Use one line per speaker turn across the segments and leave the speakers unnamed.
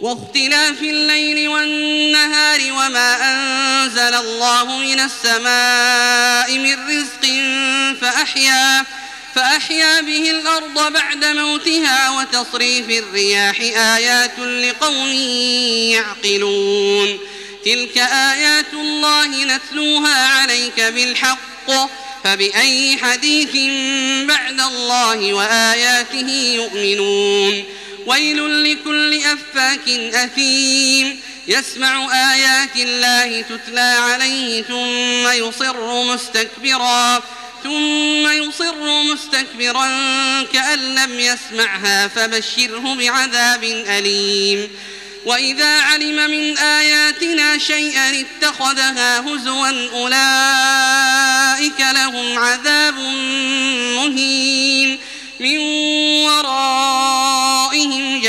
واختلاف الليل والنهار وما أنزل الله من السماء من رزق فأحيا فأحيا به الأرض بعد موتها وتصريف الرياح آيات لقوم يعقلون. تلك آيات الله نتلوها عليك بالحق فبأي حديث بعد الله وآياته يؤمنون. ويل لكل أفاك أثيم. يسمع آيات الله تتلى عليه ثم يصر مستكبرا. ثم يصر مستكبرا كأن لم يسمعها فبشره بعذاب أليم. وإذا علم من آياتنا شيئا اتخذها هزوا أولئك لهم عذاب مهين. من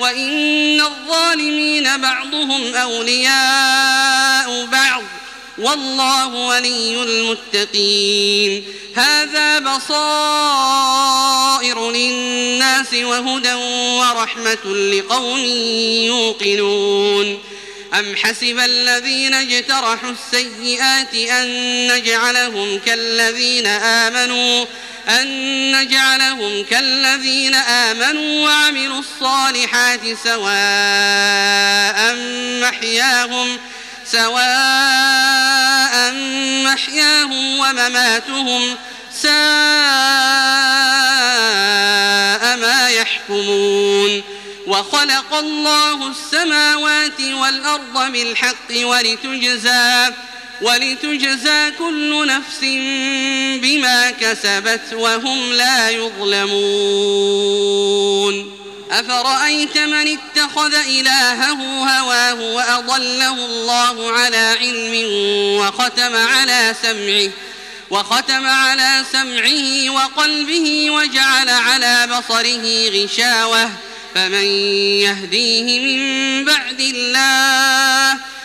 وإن الظالمين بعضهم أولياء بعض والله ولي المتقين. هذا بصائر للناس وهدى ورحمة لقوم يوقنون. أم حسب الذين اجترحوا السيئات أن نجعلهم كالذين آمنوا أن نجعلهم كالذين آمنوا وعملوا الصالحات سواء محياهم سواء محياهم ومماتهم ساء ما يحكمون. وخلق الله السماوات والأرض بالحق ولتجزى ولتجزى كل نفس بما كسبت وهم لا يظلمون. أفرأيت من اتخذ إلهه هواه وأضله الله على علم وختم على سمعه وختم على سمعه وقلبه وجعل على بصره غشاوة فمن يهديه من بعد الله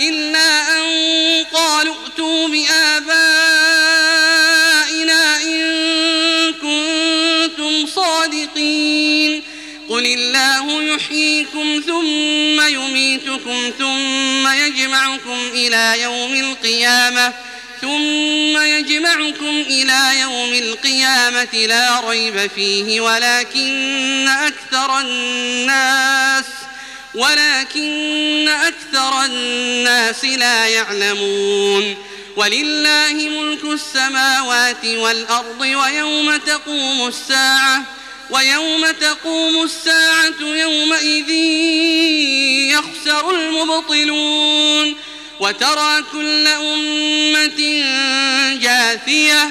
إلا أن قالوا ائتوا بآبائنا إن كنتم صادقين. قل الله يحييكم ثم يميتكم ثم يجمعكم إلى يوم القيامة ثم يجمعكم إلى يوم القيامة لا ريب فيه ولكن أكثر الناس ولكن أكثر الناس لا يعلمون ولله ملك السماوات والأرض ويوم تقوم الساعة ويوم تقوم الساعة يومئذ يخسر المبطلون وترى كل أمة جاثية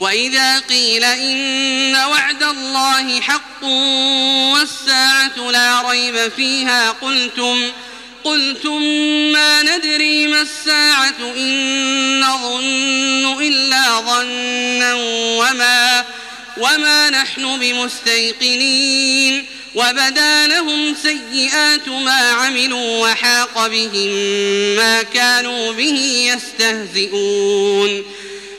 وإذا قيل إن وعد الله حق والساعة لا ريب فيها قلتم قلتم ما ندري ما الساعة إن نظن إلا ظنا وما وما نحن بمستيقنين وبدا لهم سيئات ما عملوا وحاق بهم ما كانوا به يستهزئون.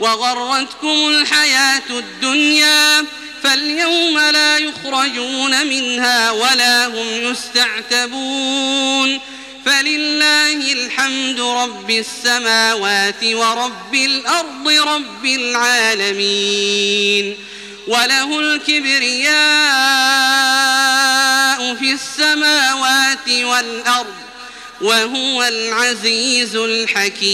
وغرتكم الحياة الدنيا فاليوم لا يخرجون منها ولا هم يستعتبون فلله الحمد رب السماوات ورب الأرض رب العالمين وله الكبرياء في السماوات والأرض وهو العزيز الحكيم.